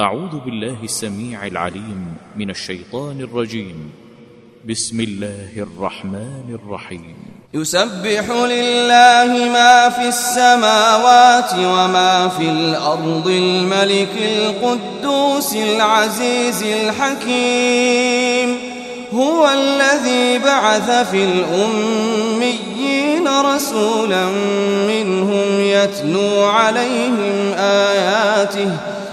أعوذ بالله السميع العليم من الشيطان الرجيم. بسم الله الرحمن الرحيم. يسبح لله ما في السماوات وما في الأرض الملك القدوس العزيز الحكيم. هو الذي بعث في الأميين رسولا منهم يتلو عليهم آياته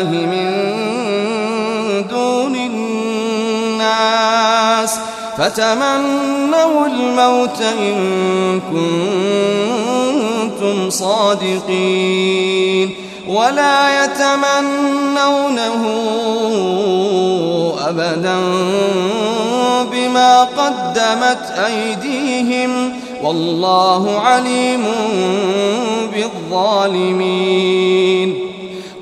لله من دون الناس فتمنوا الموت إن كنتم صادقين ولا يتمنونه أبدا بما قدمت أيديهم والله عليم بالظالمين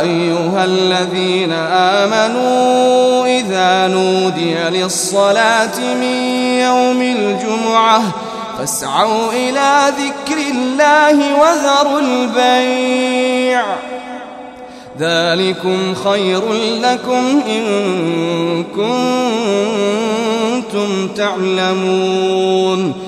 أيها الذين آمنوا إذا نودي للصلاة من يوم الجمعة فاسعوا إلى ذكر الله وذروا البيع. ذلكم خير لكم إن كنتم تعلمون.